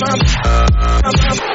I'm, I'm, I'm,